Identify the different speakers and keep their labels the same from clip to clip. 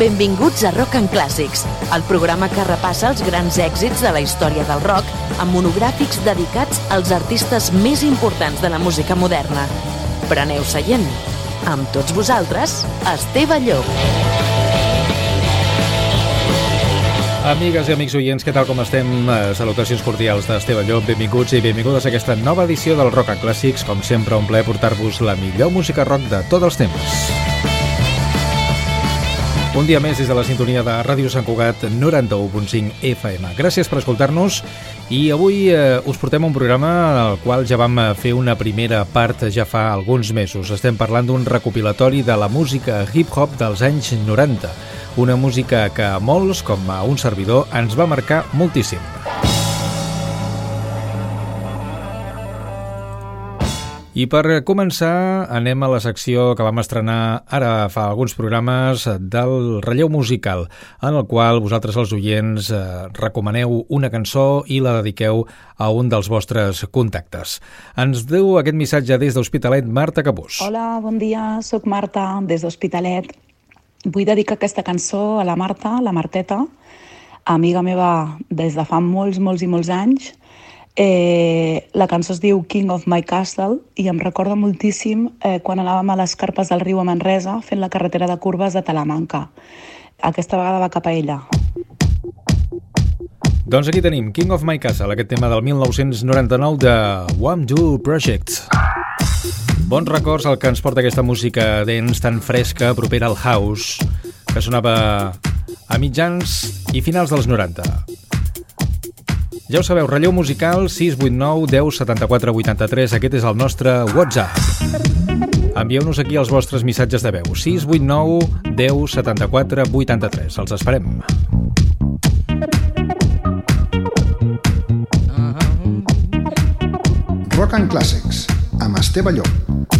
Speaker 1: Benvinguts a Rock and Clàssics, el programa que repassa els grans èxits de la història del rock amb monogràfics dedicats als artistes més importants de la música moderna. Preneu seient. Amb tots vosaltres, Esteve Llop.
Speaker 2: Amigues i amics oients, què tal com estem? Eh, salutacions cordials d'Esteve Llop, benvinguts i benvingudes a aquesta nova edició del Rock and Clàssics. Com sempre, un plaer portar-vos la millor música rock de tots els temps. Un dia més des de la sintonia de Ràdio Sant Cugat 91.5 FM. Gràcies per escoltar-nos i avui eh, us portem un programa al qual ja vam eh, fer una primera part ja fa alguns mesos. Estem parlant d'un recopilatori de la música hip-hop dels anys 90, una música que a molts, com a un servidor, ens va marcar moltíssim. I per començar anem a la secció que vam estrenar ara fa alguns programes del relleu musical, en el qual vosaltres els oients eh, recomaneu una cançó i la dediqueu a un dels vostres contactes. Ens deu aquest missatge des d'Hospitalet Marta Capús.
Speaker 3: Hola, bon dia, sóc Marta des d'Hospitalet. Vull dedicar aquesta cançó a la Marta, la Marteta, amiga meva des de fa molts, molts i molts anys, Eh, la cançó es diu King of My Castle i em recorda moltíssim eh, quan anàvem a les carpes del riu a Manresa fent la carretera de curves de Talamanca. Aquesta vegada va cap a ella.
Speaker 2: Doncs aquí tenim King of My Castle, aquest tema del 1999 de One Do Project. Bons records el que ens porta aquesta música dents tan fresca, propera al house, que sonava a mitjans i finals dels 90. Ja ho sabeu, relleu musical 689 10 74 83. Aquest és el nostre WhatsApp. Envieu-nos aquí els vostres missatges de veu. 689 10 74 83. Els esperem.
Speaker 4: Rock and Classics, amb Esteve Llop.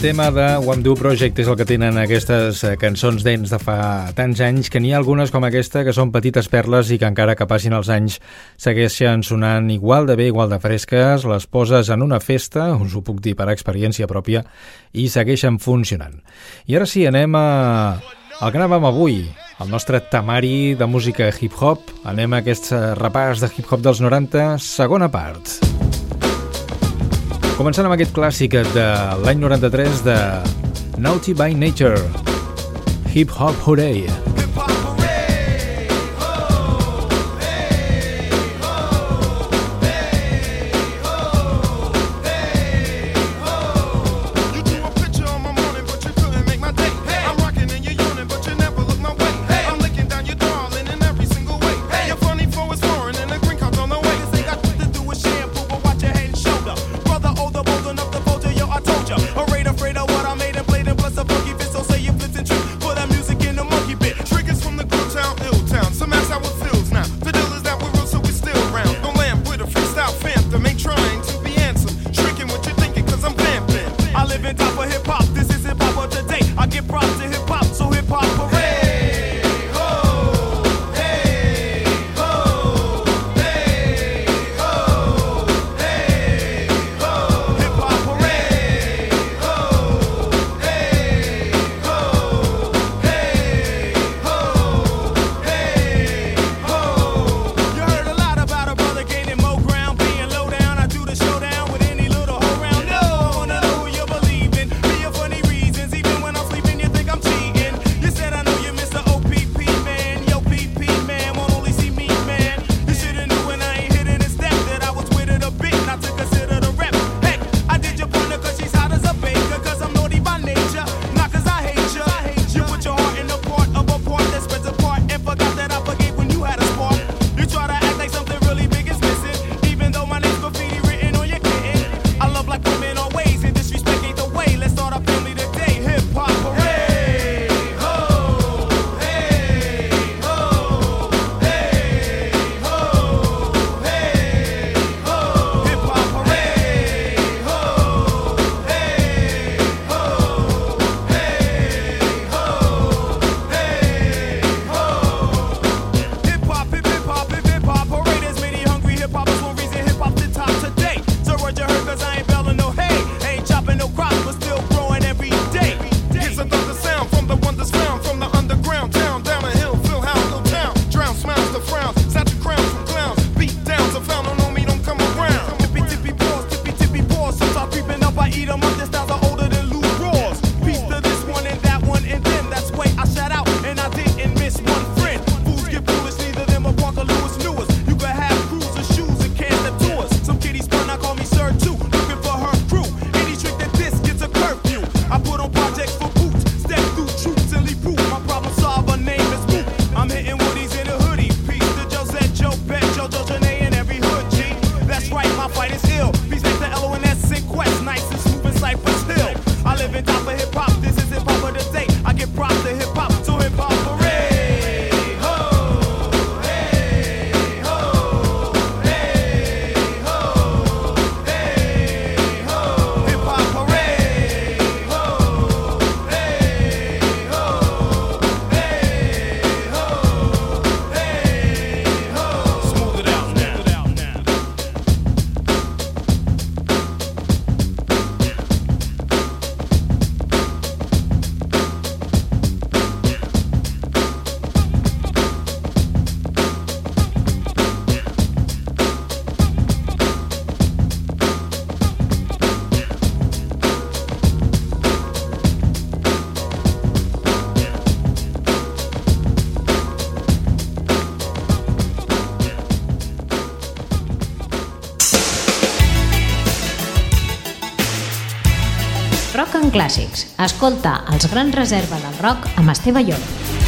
Speaker 5: Tema de One Do Project és el que tenen aquestes eh, cançons dents de fa tants anys que n'hi ha algunes com aquesta que són petites perles i que encara que passin els anys segueixen sonant igual de bé, igual de fresques, les poses en una festa, us ho puc dir per experiència pròpia, i segueixen funcionant. I ara sí, anem a... El que anàvem avui, el nostre tamari de música hip-hop, anem a aquest repàs de hip-hop dels 90, segona part. Començant amb aquest clàssic de l'any 93 de Naughty by Nature, Hip Hop Hooray.
Speaker 6: Clàssics. Escolta els grans reserva del rock amb Esteve Llop.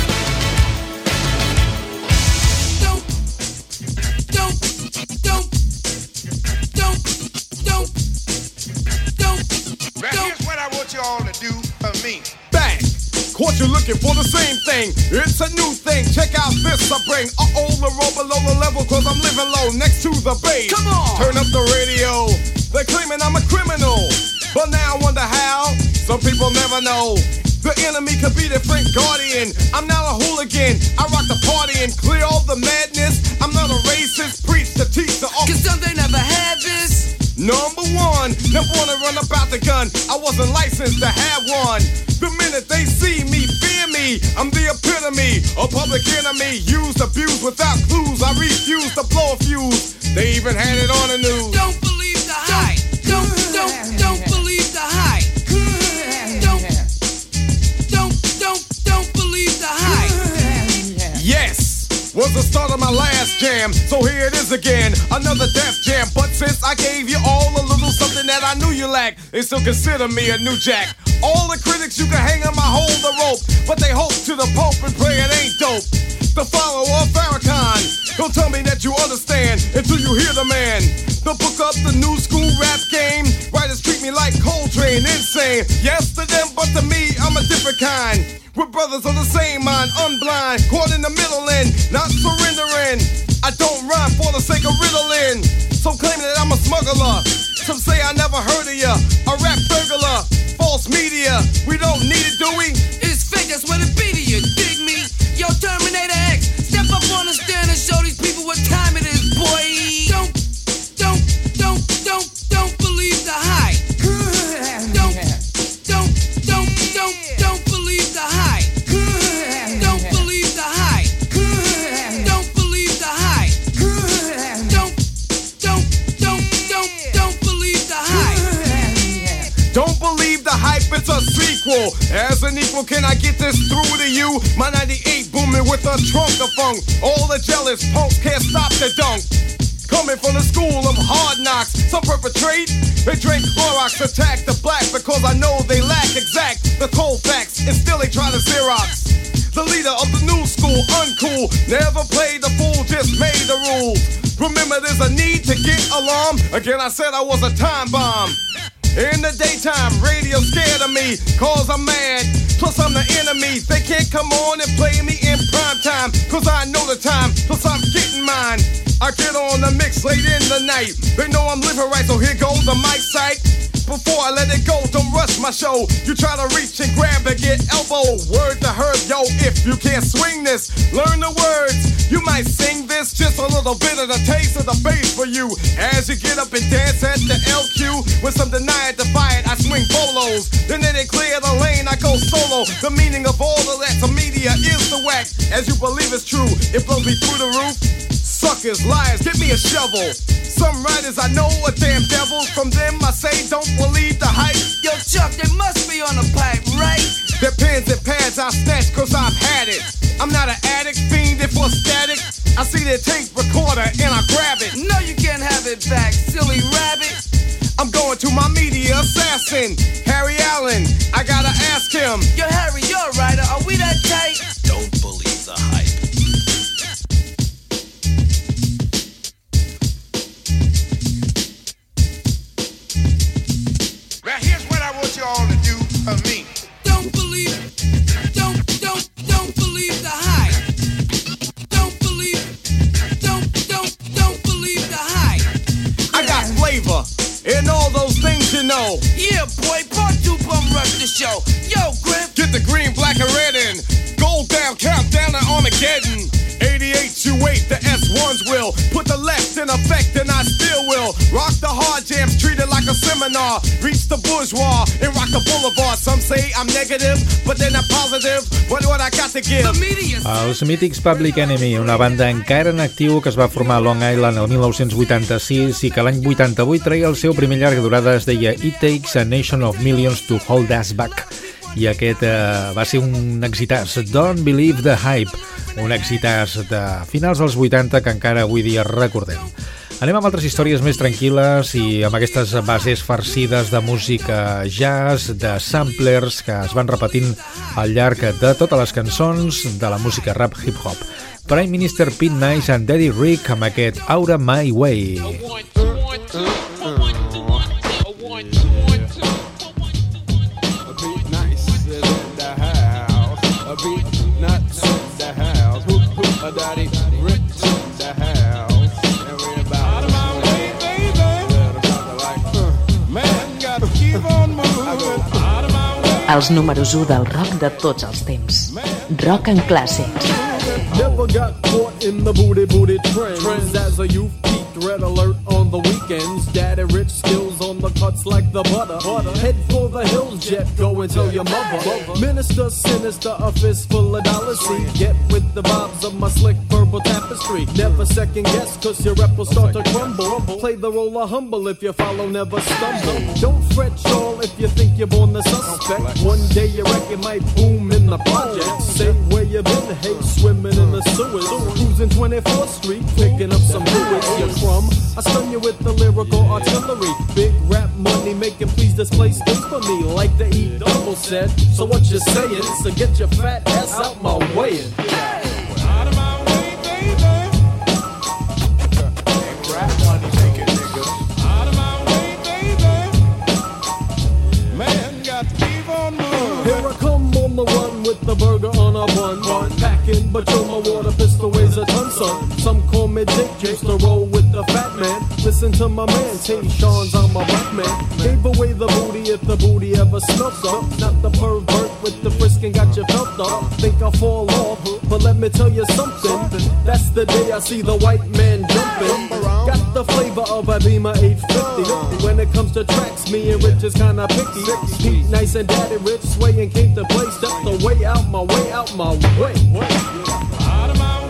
Speaker 7: Caught you looking for the same thing. It's a new thing. Check out this I bring. Uh oh, the roll below the level, cause I'm living low next to the base. Come on! Turn up the radio. They're claiming I'm a criminal. But now I wonder how. Some people never know. The enemy could be the Frank Guardian. I'm not a hooligan. I rock the party and clear all the madness. I'm not a racist. Preach to teach the all.
Speaker 8: Cause some they never had this.
Speaker 7: Number one, never wanna run about the gun. I wasn't licensed to have one. The minute they see me, fear me. I'm the epitome, a public enemy. Used, abused without clues. I refuse to blow a fuse. They even had it on the news.
Speaker 8: Don't
Speaker 7: was the start of my last jam. So here it is again, another death jam. But since I gave you all a little something that I knew you lacked, they still consider me a new jack. All the critics you can hang on my hold the rope, but they hope to the Pope and pray it ain't dope. The follower of Farrakhan, don't tell me that you understand until you hear the man. The book up the new school rap game. Writers treat me like Coltrane, insane. Yes to them, but to me, I'm a different kind. We're brothers on the same mind, unblind, caught in the middle and not surrendering. For the sake of riddling. So claiming that I'm a smuggler. Some say I never heard of ya. A rap burglar, false media. We don't need it, do we?
Speaker 8: It's fake, that's what it
Speaker 7: a sequel. As an equal, can I get this through to you? My 98 booming with a trunk of funk. All the jealous punks can't stop the dunk. Coming from the school of hard knocks, some perpetrate. They drink Clorox, attack the black because I know they lack exact the cold facts, and still they try to Xerox. The leader of the new school, uncool, never played the fool, just made the rules. Remember, there's a need to get alarm. Again, I said I was a time bomb. In the daytime, radio scared of me, cause I'm mad. Plus, I'm the enemy. They can't come on and play me in prime time, cause I know the time. Plus, I'm getting mine. I get on the mix late in the night. They know I'm living right, so here goes the mic sight. Before I let it go, don't rush my show. You try to reach and grab and get elbow. Word to her, yo, if you can't swing this, learn the words. You might sing this, just a little bit of the taste of the bass for you. As you get up and dance at the LQ, with some deny defy it, I swing bolos. Then they clear the lane, I go solo. The meaning of all of that to media is the wax. As you believe it's true, it blows me through the roof. Suckers, liars, give me a shovel. Some writers I know are damn devils. From them I say don't believe the hype.
Speaker 8: Yo, Chuck, they must be on the pipe, right?
Speaker 7: Their pens and pads I snatch cause I've had it. I'm not an addict, fiending for static. I see their tape recorder and I grab it.
Speaker 8: No, you can't have it back, silly rabbit.
Speaker 7: I'm going to my media assassin, Harry Allen. I gotta ask him.
Speaker 8: Yo, Harry, you're a writer. Are we that tight? Show. Yo, Griff.
Speaker 7: Get the green, black, and red in. Gold down, countdown to Armageddon. 88 you wait, the S1s will put the left in effect, and I still will rock the hard jams, treat it like a seminar. Reach the bourgeois and rock the boulevard. Some say I'm negative, but they're not positive. What what I got to give?
Speaker 8: The media.
Speaker 2: Els mítics Public Enemy, una banda encara en actiu que es va formar a Long Island el 1986 i que l'any 88 treia el seu primer llarga durada es deia It Takes a Nation of Millions to Hold Us Back i aquest eh, va ser un exitàs Don't Believe the Hype un exitàs de finals dels 80 que encara avui dia recordem Anem amb altres històries més tranquil·les i amb aquestes bases farcides de música jazz, de samplers que es van repetint al llarg de totes les cançons de la música rap hip-hop. Prime Minister Pete Nice and Daddy Rick amb aquest Aura My Way.
Speaker 9: A beat nuts in the house. Whoop whoop. A daddy rich in the house. And we about out of my way, baby. Like, uh, man, gotta keep on
Speaker 1: Els números 1 del rock de tots els temps. Rock and Classics.
Speaker 10: Never got caught in the booty booty trends. As a youth, peaked red alert on the weekends. Daddy rich skills the cuts like the butter. Head for the hills, jet, go and tell your mother. Minister sinister, a fist full of dollars. See, get with the vibes of my slick verbal tapestry. Never second guess, cause your rep will start to crumble. Play the role of humble if you follow, never stumble. Don't fret, y'all, if you think you're born the suspect. One day your record might boom in the project. Say where you been, hey, swimming in the sewers. Cruising 24th Street, picking up some fluids, you crumb. I stun you with the lyrical artillery. Big rap money making, please display skills for me, like the E double said. So what you saying? So get your fat ass out my way. Out of my way, baby. Rap money making nigga. Out of my way, baby. Man got to keep on moving. Here I come on the run with the burger on a bun. Packing, but yo, my water pistol weighs a ton, son. Some call me Dick, used to roll with the fat man. Listen to my man, T. Sean's on my black man. Gave away the booty if the booty ever smoked up. Not the pervert with the frisking got you felt up. Think I'll fall off, but let me tell you something. That's the day I see the white man jumping. Got the flavor of a Beamer 850. When it comes to tracks, me and Rich is kinda picky. Pete Nice and Daddy Rich swaying came to play. Step the way out, my way out,
Speaker 11: my way. Out of my way,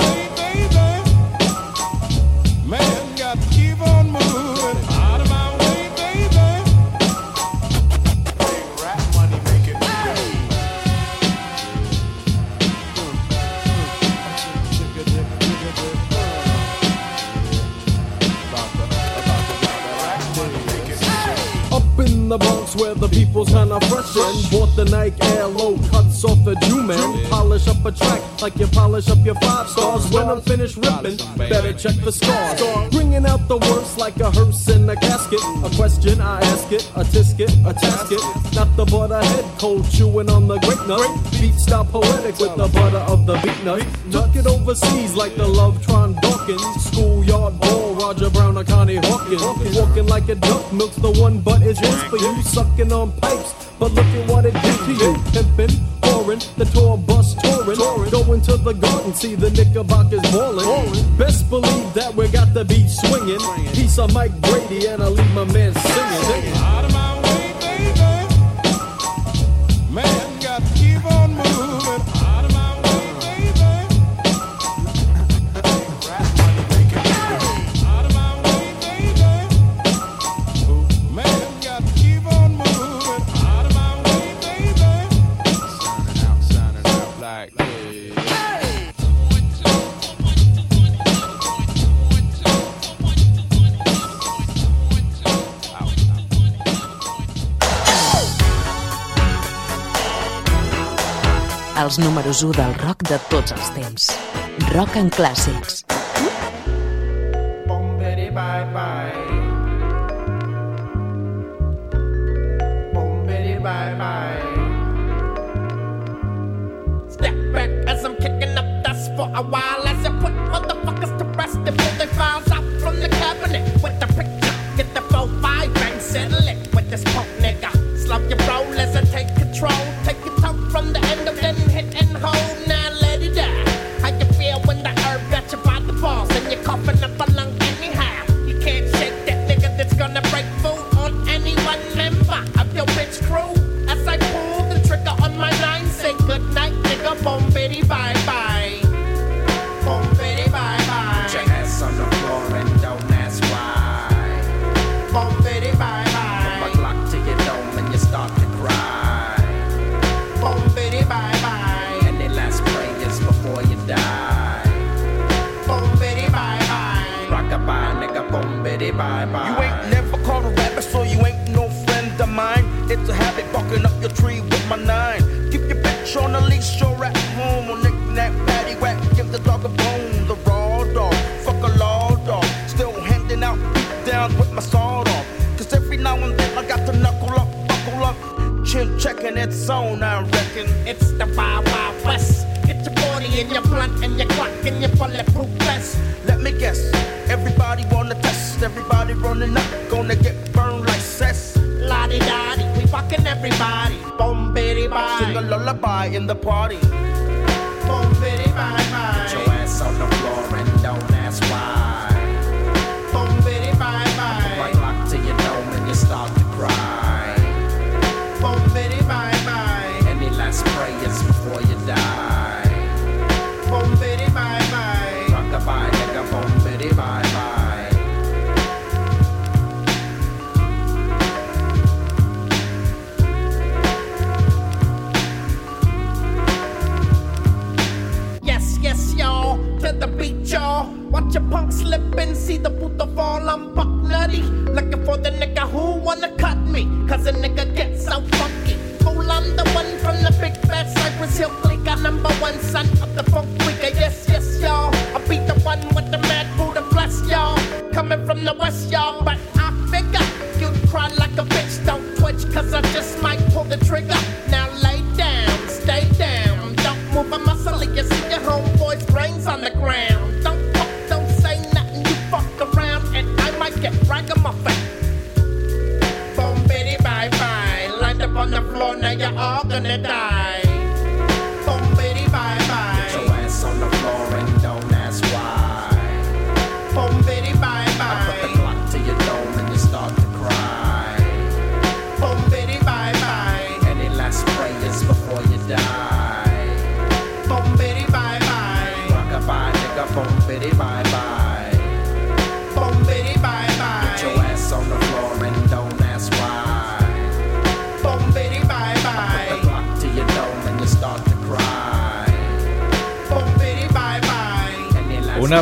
Speaker 10: the Nike Air Low cuts off a Jew man. Polish up a track like you polish up your five stars. When I'm finished ripping, better check the scars. Bringing out the worst like a hearse in a casket. A question I ask it, a tisket, a tasket. Not the butter head cold chewing on the grape nut. Beat style poetic with the butter of the beat nut. Took it overseas like the Lovetron Dawkins. Schoolyard ball, Roger Brown or Connie Hawkins. Walking like a duck, milks the one but it's his for you. Sucking on pipes, but look at what it did to you. Pimpin', pouring, the tour bus touring. Going to the garden, see the Knickerbockers ballin'. Best believe that we got the beat swinging. Piece of Mike Brady and I leave my man singing.
Speaker 11: Out of my way, baby. Man, got to keep on moving.
Speaker 1: Els números 1 del rock de tots els temps. Rock and Classics.
Speaker 11: Boom, bitty, bye, bye. Bitty, bye, bye.
Speaker 12: Step back as I'm kicking up dust for a while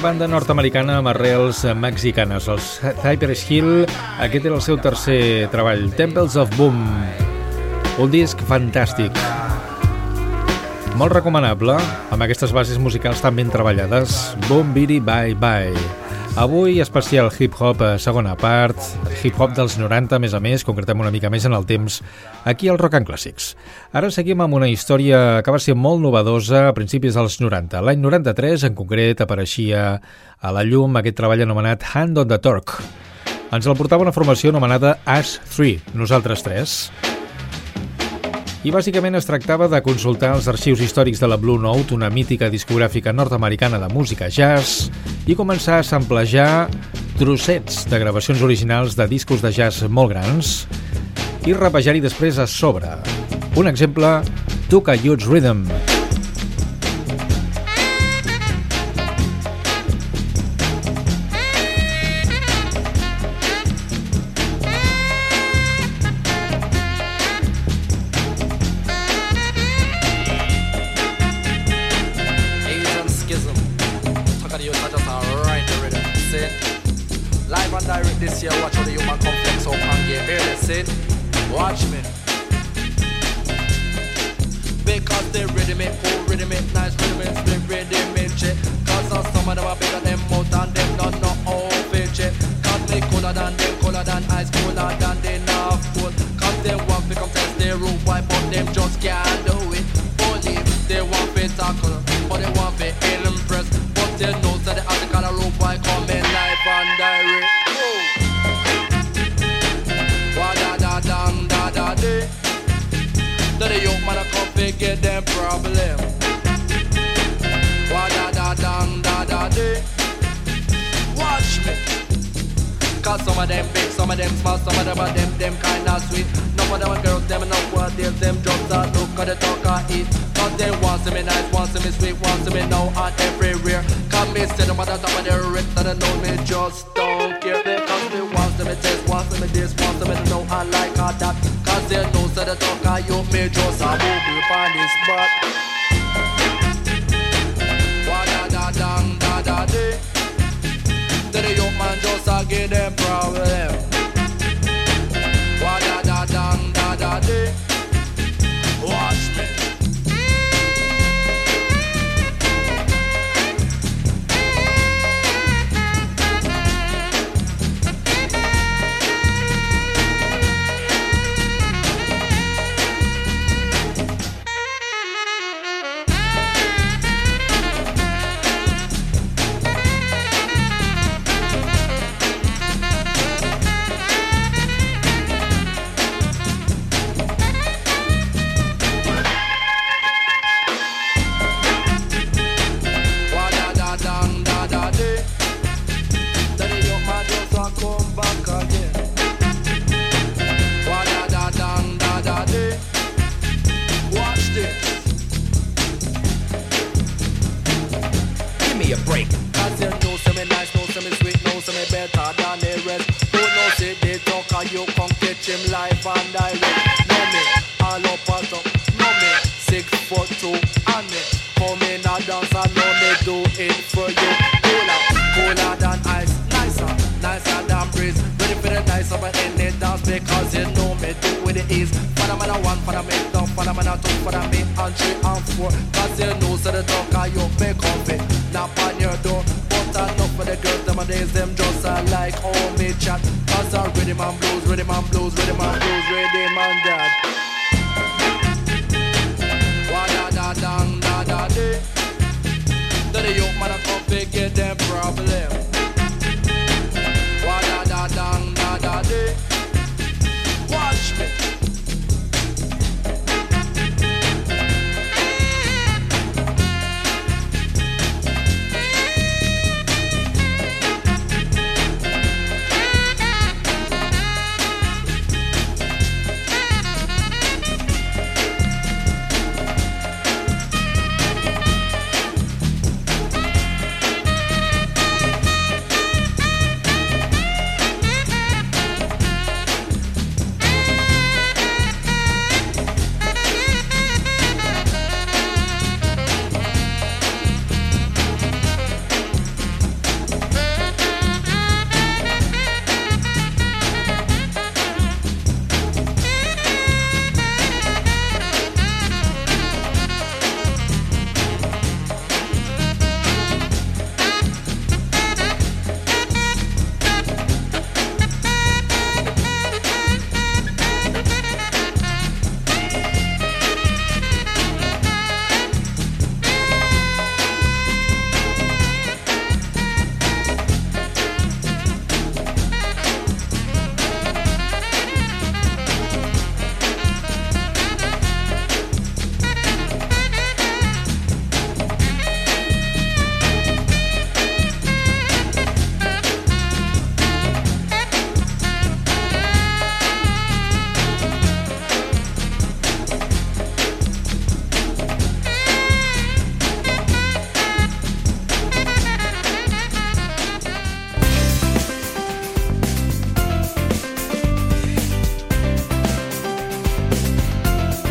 Speaker 2: banda nord-americana amb arrels mexicanes, els Cypress Hill. Aquest era el seu tercer treball, Temples of Boom. Un disc fantàstic. Molt recomanable, amb aquestes bases musicals tan ben treballades. Boom, bidi, bye, bye. Avui, especial hip-hop, eh, segona part, hip-hop dels 90, a més a més, concretem una mica més en el temps, aquí al Rock and Classics. Ara seguim amb una història que va ser molt novedosa a principis dels 90. L'any 93, en concret, apareixia a la llum aquest treball anomenat Hand on the Torque. Ens el portava una formació anomenada Ash 3, nosaltres tres. I bàsicament es tractava de consultar els arxius històrics de la Blue Note, una mítica discogràfica nord-americana de música jazz, i començar a samplejar trossets de gravacions originals de discos de jazz molt grans i rapejar-hi després a sobre. Un exemple,
Speaker 13: Took a Huge Rhythm. test once and me this once and me know I like all that. Cause they know so the talk I you may just a booby on this spot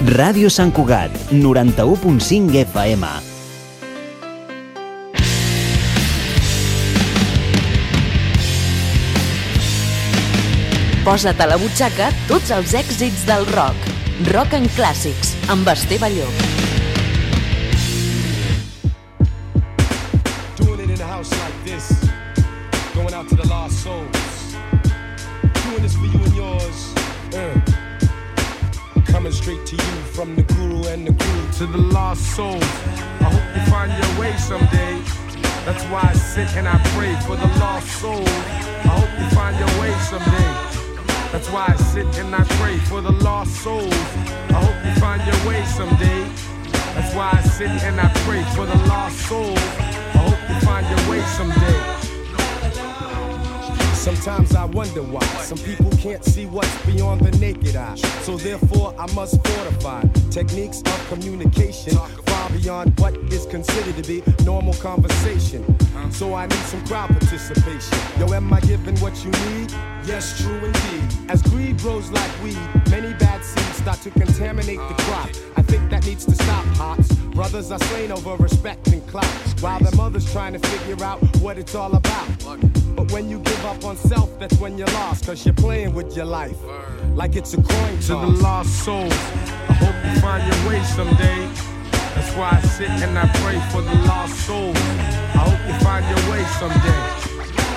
Speaker 14: Ràdio Sant Cugat, 91.5 FM.
Speaker 1: Posa't a la butxaca tots els èxits del rock. Rock en clàssics, amb Esteve Llop.
Speaker 7: Doing it in a house like this. Going out to the lost souls. Doing this for you and yours. Uh. Coming straight to you from the guru and the crew.
Speaker 12: to the lost souls. I hope you find your way someday. That's why I sit and I pray for the lost souls. I hope you find your way someday. That's why I sit and I pray for the lost souls. I hope you find your way someday. That's why I sit and I pray for the lost souls. I hope you find your way someday.
Speaker 7: Sometimes I wonder why some people can't see what's beyond the naked eye. So therefore, I must fortify techniques of communication far beyond what is considered to be normal conversation. So I need some crowd participation. Yo, am I giving what you need? Yes, true indeed. As greed grows like weed, many bad seeds start to contaminate the crop. I think that needs to stop, Hops. Brothers are slain over respect and clout, while their mothers trying to figure out what it's all about. But when you give up on self, that's when you're lost, cause you're playing with your life. Like it's a coin toss.
Speaker 12: To the lost souls, I hope you find your way someday. That's why I sit and I pray for the lost souls. I hope you find your way someday.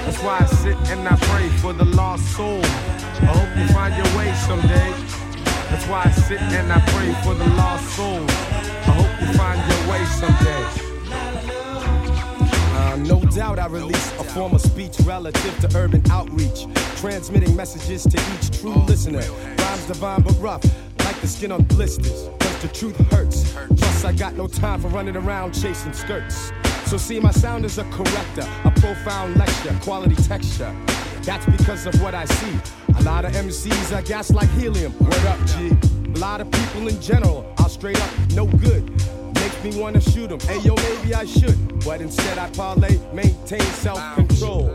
Speaker 12: That's why I sit and I pray for the lost souls. I hope you find your way someday. That's why I sit and I pray for the lost souls. I hope you find your way someday.
Speaker 7: Uh, no doubt I release a form of speech relative to urban outreach, transmitting messages to each true listener. Rhymes divine but rough, like the skin on blisters. Cause the truth hurts. Plus, I got no time for running around chasing skirts. So, see, my sound is a corrector, a profound lecture, quality texture. That's because of what I see. A lot of MCs are gas like helium. Word up, G. A lot of people in general are straight up no good. Make
Speaker 12: make me wanna shoot 'em. Hey yo, maybe I should, but instead I parlay, maintain self-control,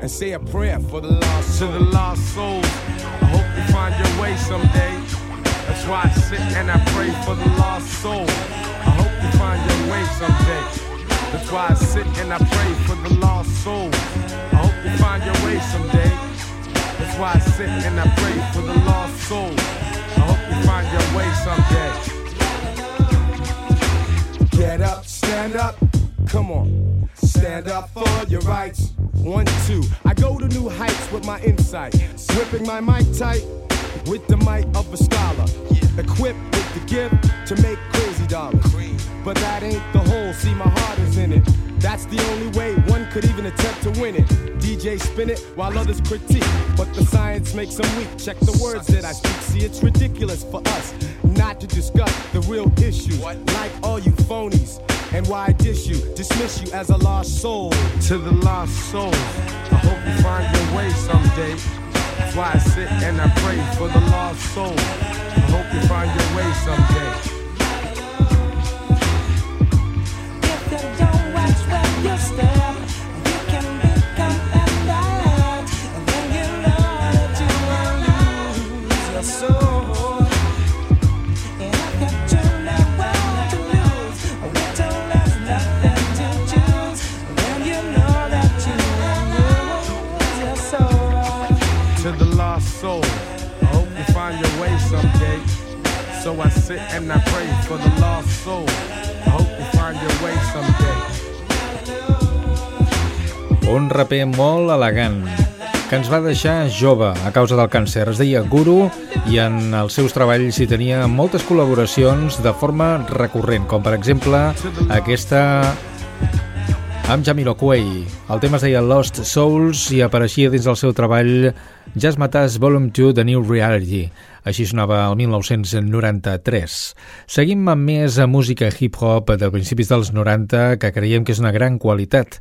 Speaker 12: and say a prayer for the lost soul.
Speaker 7: To the lost souls, I hope you find your way someday. That's why I sit and I pray for the lost soul. I hope you find your way someday. That's why I sit and I pray for the lost soul. I hope you find your way someday. That's why I sit and I pray for the lost soul. I hope you find your way someday.
Speaker 12: Get up, stand up, come on. Stand up for your rights. One, two. I go to new heights with my insight. Gripping my mic tight with the might of a scholar. Equipped with the gift to make cool $50. But that ain't the whole, see, my heart is in it. That's the only way one could even attempt to win it. DJ spin it while others critique. But the science makes them weak. Check the words that I speak. See, it's ridiculous for us not to discuss the real issue. Like all you phonies. And why I dish you, dismiss you as a lost soul.
Speaker 7: To the lost soul, I hope you find your way someday. That's why I sit and I pray for the lost soul. I hope you find your way someday. So I sit and I pray for the lost soul. I hope you find your way someday.
Speaker 2: Un raper molt elegant que ens va deixar jove a causa del càncer. Es deia Guru i en els seus treballs hi tenia moltes col·laboracions de forma recurrent, com per exemple aquesta amb Jamiroquai. El tema es deia Lost Souls i apareixia dins del seu treball Jazz Matas Volume 2 de New Reality. Així sonava el 1993. Seguim amb més música hip-hop de principis dels 90 que creiem que és una gran qualitat.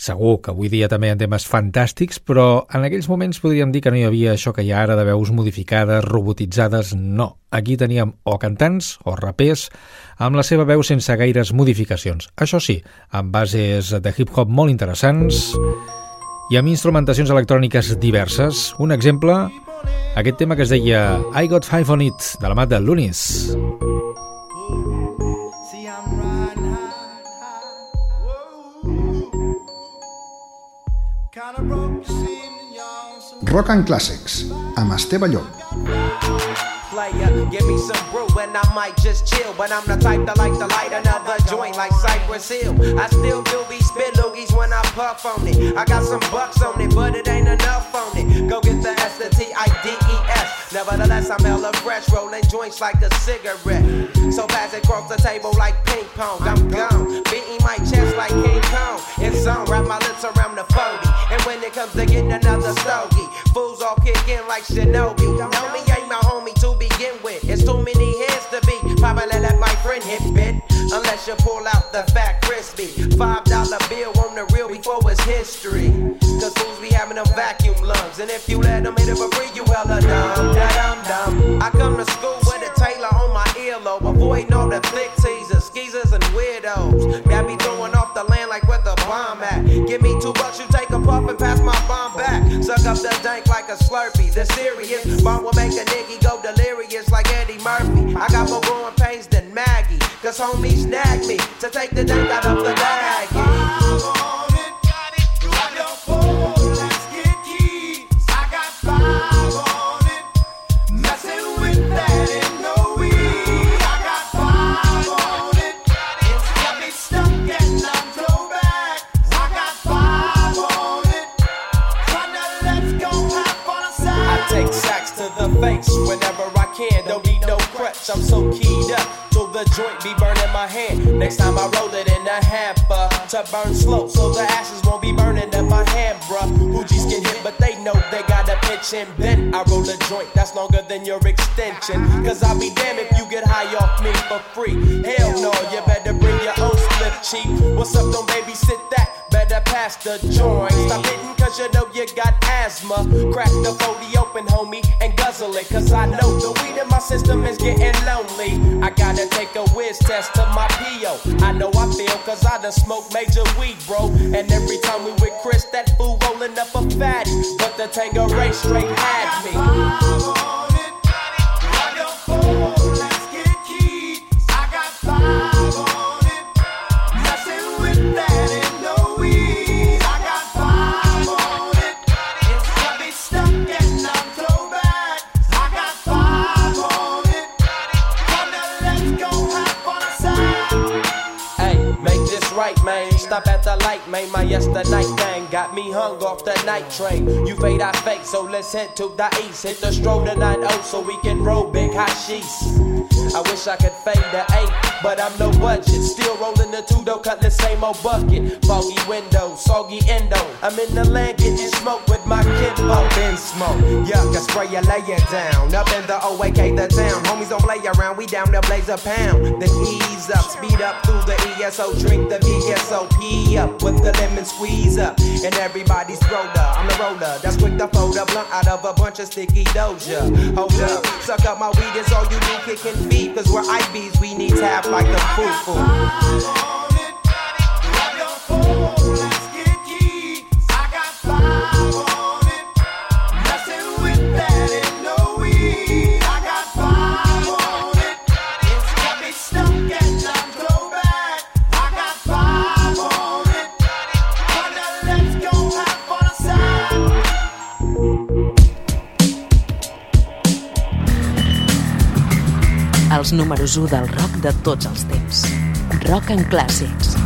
Speaker 2: Segur que avui dia també hi ha temes fantàstics, però en aquells moments podríem dir que no hi havia això que hi ha ara de veus modificades, robotitzades, no. Aquí teníem o cantants o rapers amb la seva veu sense gaires modificacions. Això sí, amb bases de hip-hop molt interessants i amb instrumentacions electròniques diverses. Un exemple, aquest tema que es deia I Got Five On It, de la mà de Lunis.
Speaker 4: Rock and Classics, amb Esteve Llop.
Speaker 15: Player. Give me some brew and I might just chill. But I'm the type that like to light another joint like Cypress Hill. I still do be spit loogies when I puff on it. I got some bucks on it, but it ain't enough on it. Go get the S, the T, I, D, E, S. Nevertheless, I'm hella fresh, rolling joints like a cigarette. So pass it across the table like ping pong. I'm gone, beating my chest like King Kong. It's on, wrap my lips around the 40. And when it comes to getting another stogie, fools all kick in like Shinobi. Know me be. My friend bit. Unless you pull out the fat crispy. Five dollar bill on the real before it's history. Cause fools be having them vacuum lungs. And if you let them hit it free, you hella dumb. Da dum dum. I come to school with a Taylor on my earlobe. Avoiding all the flick teasers, skeezers, and weirdos. Got me throwing off the land like where the bomb at. Give me two bucks, you take a puff and pass my bomb back. Suck up the dank like a slurpee. The serious bomb will make a nigga go delirious like Eddie Murphy. I got than Maggie. Cause homie snagged me to take the dank out of the bag. I take sacks to the face whenever I can. Don't need no crutch, I'm so keyed up. The joint be burning my hand. Next time I roll it in a hamper to burn slow, so the ashes won't be burning in my hand, bruh. Hoogies get hit, but they know they gotta pitch and bend. I roll a joint that's longer than your extension. Cause I'll be damned if you get high off me for free. Hell no, you better bring your own slip cheap. What's up, don't babysit that? Better pass the joint. Stop hitting cause you know you got asthma. Crack the 40 open, homie, and guzzle it. Cause I know the weed in system is getting lonely. I gotta take a whiz test to my PO. I know I feel cause I done smoked major weed, bro. And every time we with Chris, that fool rolling up a fatty. But the Tanqueray straight had me. Off the night train. You fade, I fake, so let's head to the east. Hit the stroll to 9 so we can roll big hot sheets. I wish I could fade the 8, but I'm no budget. Still rolling the two, though, cut the same old bucket. Foggy window, soggy endo. I'm in the land getting smoke with my kinfolk.
Speaker 16: Up in smoke, yuck, I spray you, lay it down. Up in the OAK, the town. Homies don't play around, we down to blaze a pound. Then ease up, speed up through the ESO, drink the VSOP up with the lemon squeeze up. And everybody's roller, I'm the roller. That's quick to fold a blunt out of a bunch of sticky doja. Hold up, suck up my weed, it's all you do, kicking feet. Cause we're IBs, we need tap like the foo-foo.
Speaker 1: Els números 1 del rock de tots els temps. Rock and Clàssics.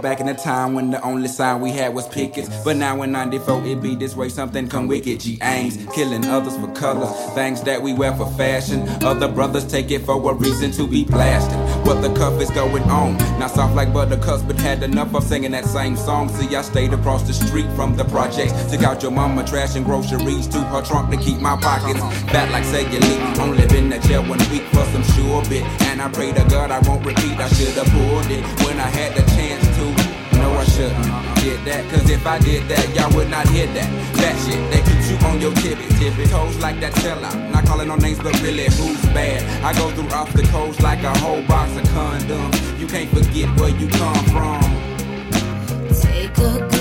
Speaker 17: Back in the time when the only sign we had was pickets. But now in 94 it be this way, something come wicked. G aims, killing others for colors. Things that we wear for fashion. Other brothers take it for a reason to be blasted. What the cuff is going on. Not soft like buttercups, but had enough of singing that same song. See, I stayed across the street from the projects. Took out your mama trash and groceries to her trunk to keep my pockets fat like cellulite. Only been in jail one week for some sure bit. And I pray to God I won't repeat. I should have pulled it when I had the chance to. Shouldn't did that. Cause if I did that, y'all would not hear that. That shit, that keeps you on your tippy tippy toes like that sellout. Not calling no names, but really who's bad? I go through obstacles like a whole box of condoms. You can't forget where you come from.
Speaker 18: Take a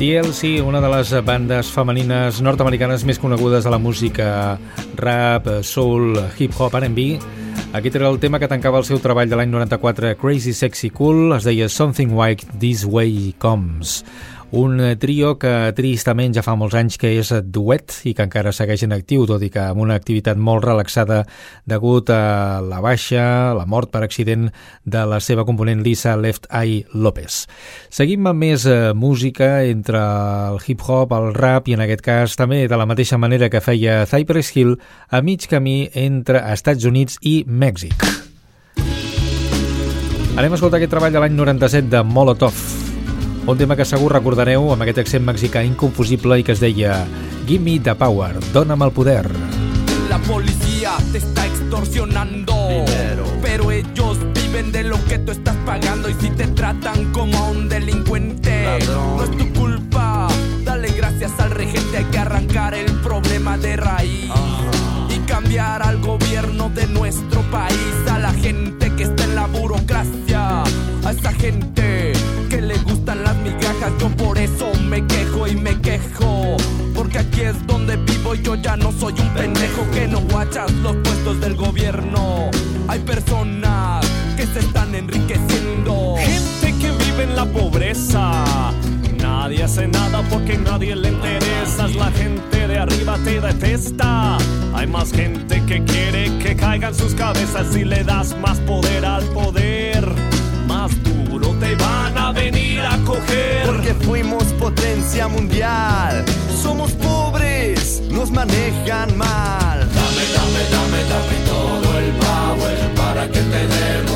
Speaker 2: TLC, una de les bandes femenines nord-americanes més conegudes de la música rap, soul, hip-hop, R&B. Aquest era el tema que tancava el seu treball de l'any 94, Crazy Sexy Cool, es deia Something Like This Way Comes un trio que tristament ja fa molts anys que és duet i que encara segueix en actiu, tot i que amb una activitat molt relaxada degut a la baixa, la mort per accident de la seva component Lisa Left Eye López. Seguim amb més eh, música entre el hip-hop, el rap i en aquest cas també de la mateixa manera que feia Cypress Hill a mig camí entre Estats Units i Mèxic. Anem a escoltar aquest treball de l'any 97 de Molotov. Un tema que segur recordareu amb aquest accent mexicà inconfusible i que es deia Give me the power, dóna'm el poder.
Speaker 19: La policía te está extorsionando. Dinero. Pero ellos viven de lo que tú estás pagando. Y si te tratan como a un delincuente,
Speaker 20: Ladrón.
Speaker 19: no es tu culpa. Dale gracias al regente. Hay que arrancar el problema de raíz. Y cambiar al gobierno de nuestro país. A la gente que está en la burocracia. A esa gente le gustan las migajas. Yo por eso me quejo y me quejo. Porque aquí es donde vivo y yo ya no soy un pendejo que no guachas los puestos del gobierno. Hay personas que se están enriqueciendo.
Speaker 21: Gente que vive en la pobreza. Nadie hace nada porque nadie le interesas. La gente de arriba te detesta. Hay más gente que quiere que caigan sus cabezas si le das más poder al poder. Venir a coger.
Speaker 22: Porque fuimos potencia mundial. Somos pobres, nos manejan mal.
Speaker 20: Dame, dame, dame, dame todo el power para que te demos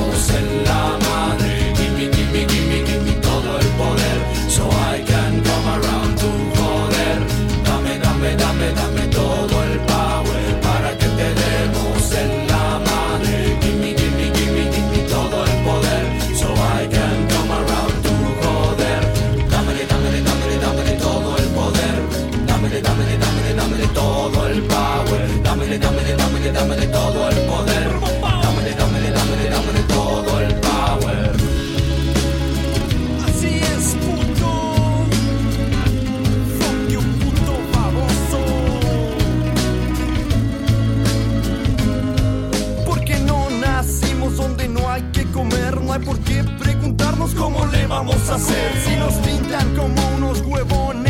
Speaker 20: geboren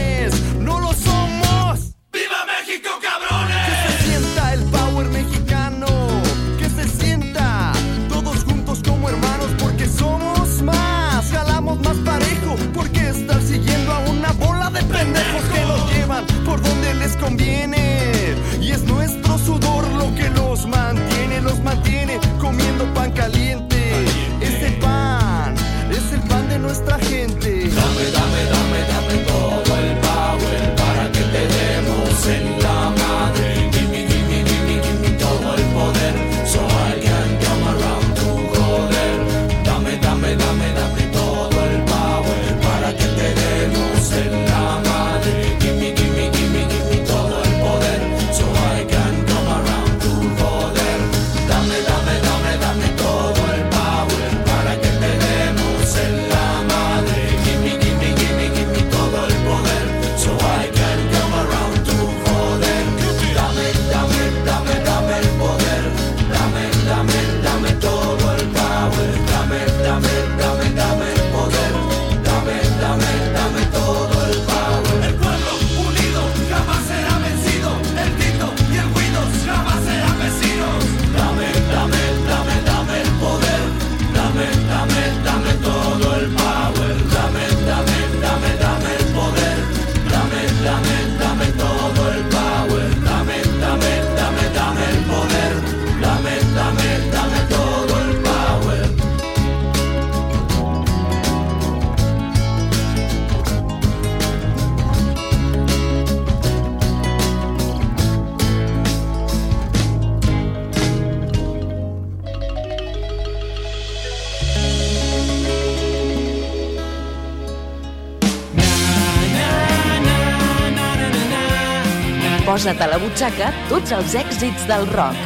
Speaker 1: Posa't a la butxaca tots els èxits del rock.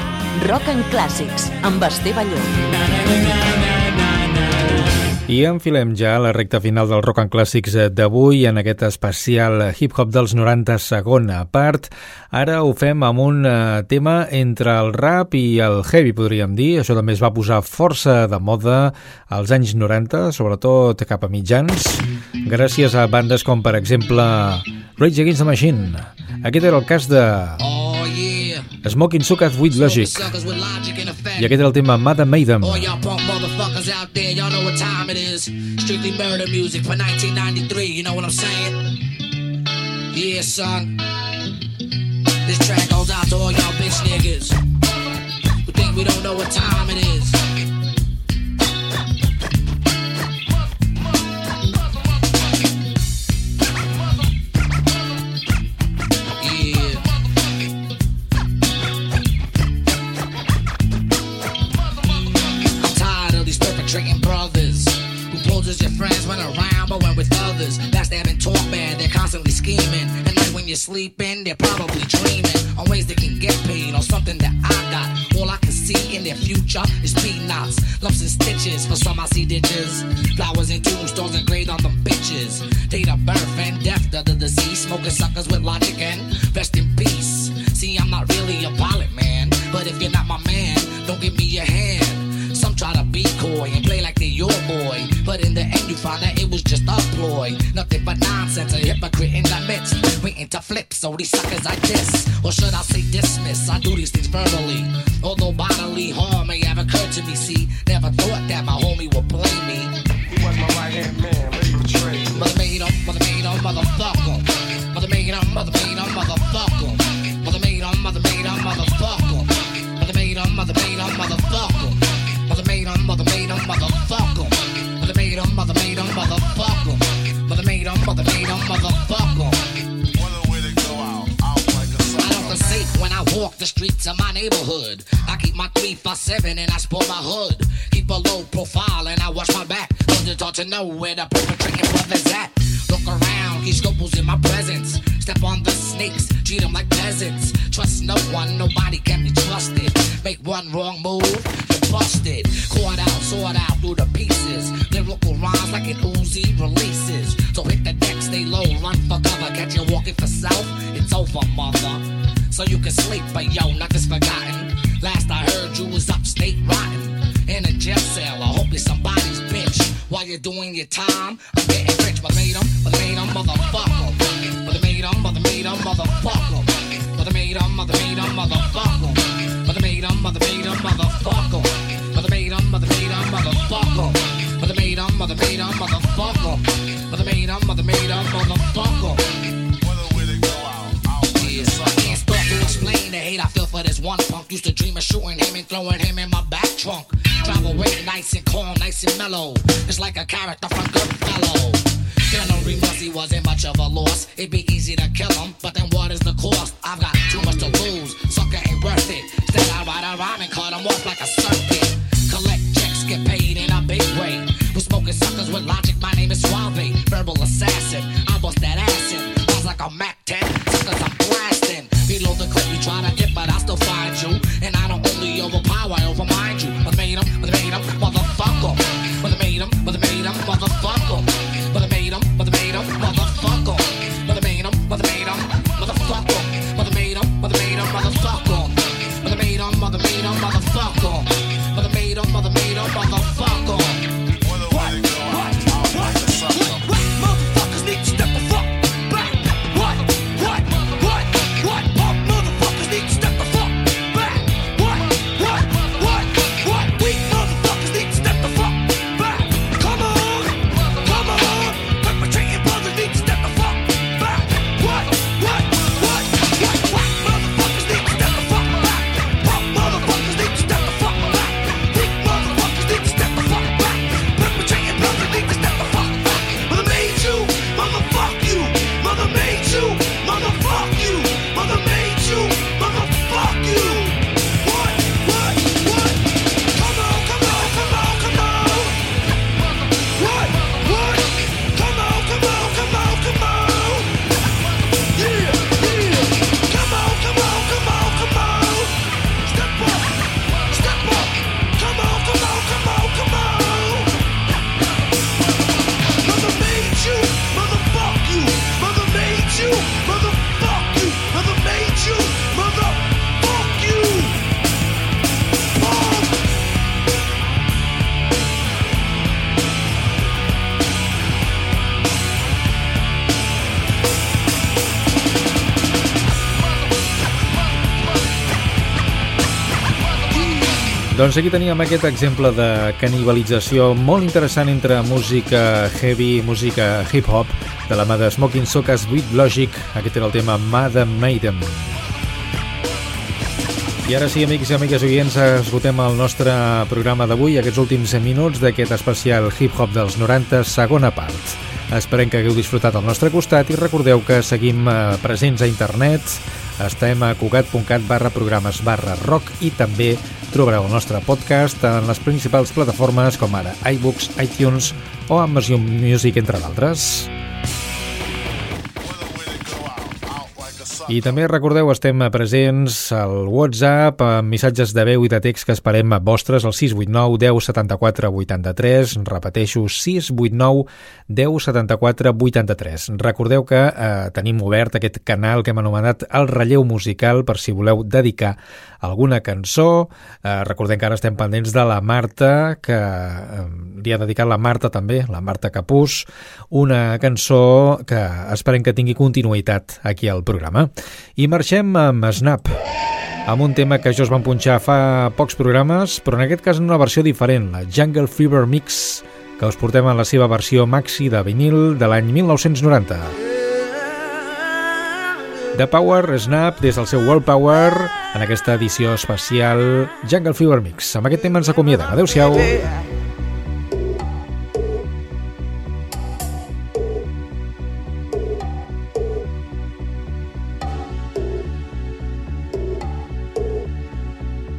Speaker 1: Rock en clàssics, amb Esteve Llop.
Speaker 2: I enfilem ja a la recta final del Rock and Clàssics d'avui en aquest especial hip-hop dels 90 segona part. Ara ho fem amb un eh, tema entre el rap i el heavy, podríem dir. Això també es va posar força de moda als anys 90, sobretot cap a mitjans, gràcies a bandes com, per exemple, Rage Against the Machine. Aquest era el cas de... Smoking Suckers with Logic. I aquest era el tema Madam Maiden.
Speaker 23: All y'all punk motherfuckers out there, y'all know what time it is. Strictly murder music for 1993, you know what I'm saying? Yeah, son. This track goes out to all y'all bitch niggas who think we don't know what time it is. Sleeping, they're probably dreaming on ways they can get paid on something that I got. All I can see in their future is peanuts, lumps and stitches. For some, I see ditches, flowers and tombstones engraved on them bitches. Date of birth and death of the deceased, smoking suckers with logic and rest in peace. See, I'm not really a pilot, man, but if you're not my man, don't give me your hand. Some try to be coy and play like they're your boy. But in the end, you find that it was just a ploy. Nothing to flip, so these suckers I diss. Or should I say dismiss? I do these things verbally. The streets of my neighborhood. I keep my three five seven and I sport my hood. Keep a low profile and I watch my back. Don't to know where the perpetrating brothers at. Look around, he scruples in my presence. Step on the snakes, treat them like peasants. Trust no one, nobody can be trusted. Make one wrong move, busted. Caught out, sort out through the pieces. Lyrical rhymes like an Uzi releases. So hit the deck, stay low, run for cover. Catch you walking for self, it's over, mother. So you can sleep, but yo, nothing's forgotten. Last I heard you was upstate rotten. In a jail cell, I hope you're somebody's bitch. While you're doing your time, I'm getting rich. but made 'em, mother made 'em, motherfucker. But made 'em, mother made 'em, motherfucker. But made 'em, mother made 'em, motherfucker. Made 'em, mother made 'em, motherfucker. Mother motherfucker. Mother made 'em, mother made 'em, motherfucker. Mother made to explain the hate I feel for this one punk. Used to dream of shooting him and throwing him in my back trunk. Drive away nice and calm, nice and mellow. It's like a character from Goodfellow. Feeling remorse, he wasn't much of a loss. It'd be easy to kill him, but then what is the cost? I've got too much to lose. Sucker ain't worth it. Instead, I ride a rhyme and cut him off like a circuit. Collect checks, get paid in a big way. We're smoking suckers with logic. My name is Suave, verbal assassin. I bust that acid. Sounds like a Mac
Speaker 2: Doncs aquí teníem aquest exemple de canibalització molt interessant entre música heavy i música hip-hop de la mà de Smoking Sokas Beat Logic. Aquest era el tema Madam Maiden. I ara sí, amics i amigues oients, esgotem el nostre programa d'avui, aquests últims minuts d'aquest especial hip-hop dels 90, segona part. Esperem que hagueu disfrutat al nostre costat i recordeu que seguim eh, presents a internet, estem a cugat.cat barra programes barra rock i també trobareu el nostre podcast en les principals plataformes com ara iBooks, iTunes o Amazon Music, entre d'altres. I també recordeu, estem presents al WhatsApp amb missatges de veu i de text que esperem a vostres al 689 10 74 83. Repeteixo, 689 10 74 83. Recordeu que eh, tenim obert aquest canal que hem anomenat El Relleu Musical per si voleu dedicar alguna cançó. Eh, recordem que ara estem pendents de la Marta, que eh, li ha dedicat la Marta també, la Marta Capús, una cançó que esperem que tingui continuïtat aquí al programa. I marxem amb Snap, amb un tema que jo es van punxar fa pocs programes, però en aquest cas en una versió diferent, la Jungle Fever Mix, que us portem en la seva versió maxi de vinil de l'any 1990. The Power Snap des del seu World Power en aquesta edició especial Jungle Fever Mix. Amb aquest tema ens acomiadem. Adéu-siau.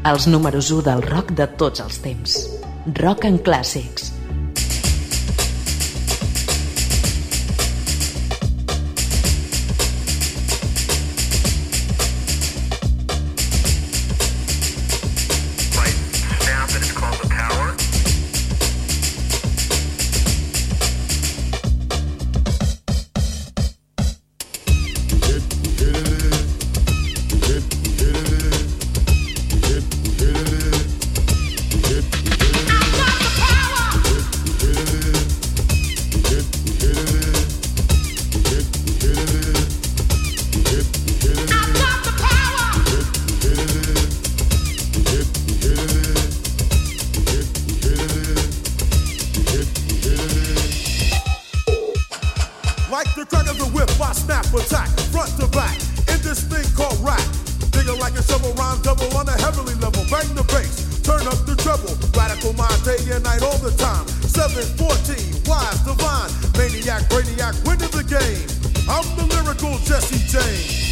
Speaker 1: Els números 1 del rock de tots els temps. Rock en clàssics.
Speaker 24: The crack of the whip, I snap attack, front to back, in this thing called rap. Digging like a shovel, rhyme double on a heavenly level. Bang the bass, turn up the treble. Radical mind day and night all the time. 714, wise, divine, maniac, brainiac, winning the game. I'm the lyrical Jesse James.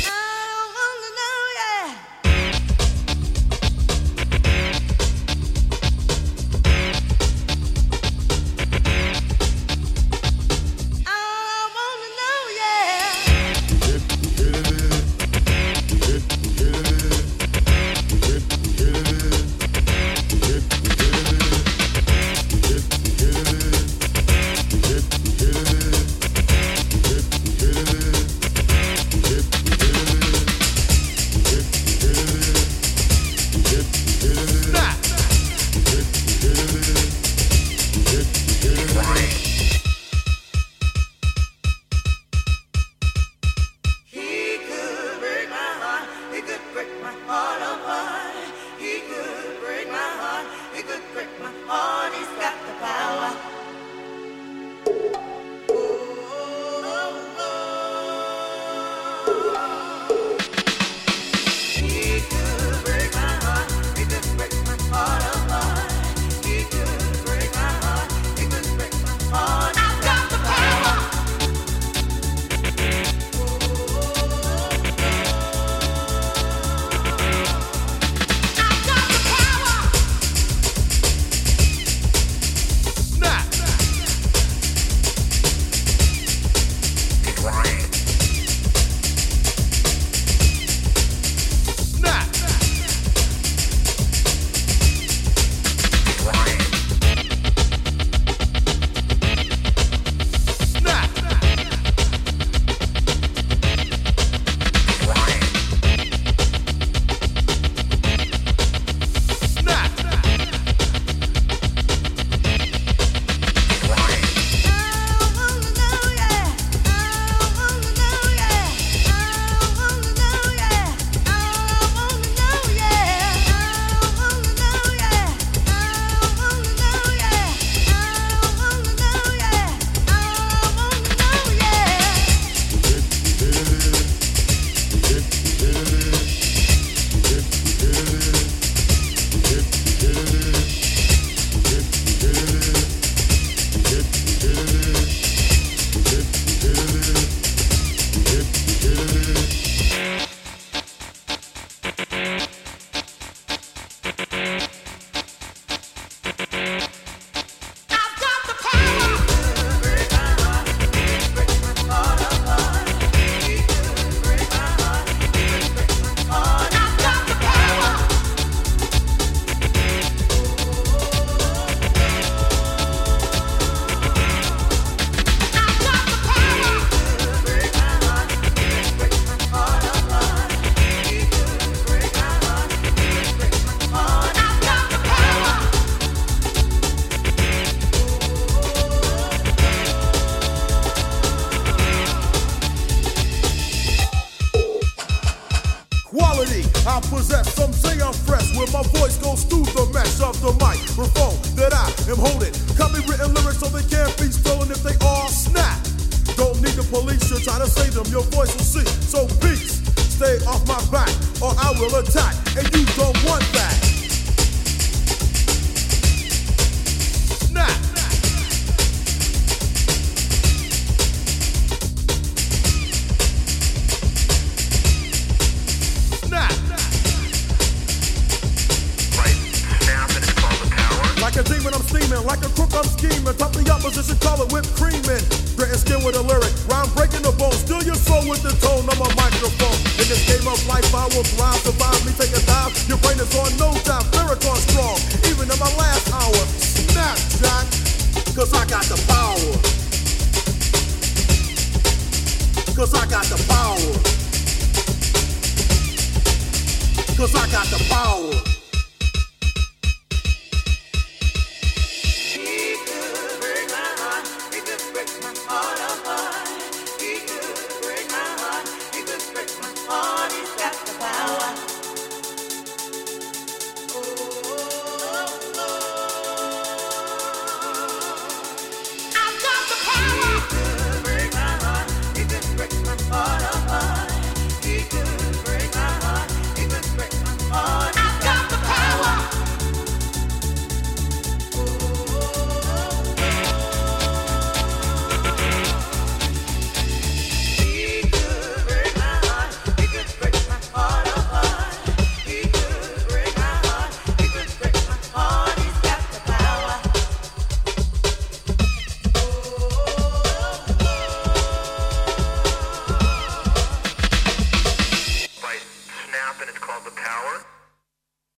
Speaker 24: police should try to save them, your voice will see. So peace, stay off my back, or I will attack, and you don't want that.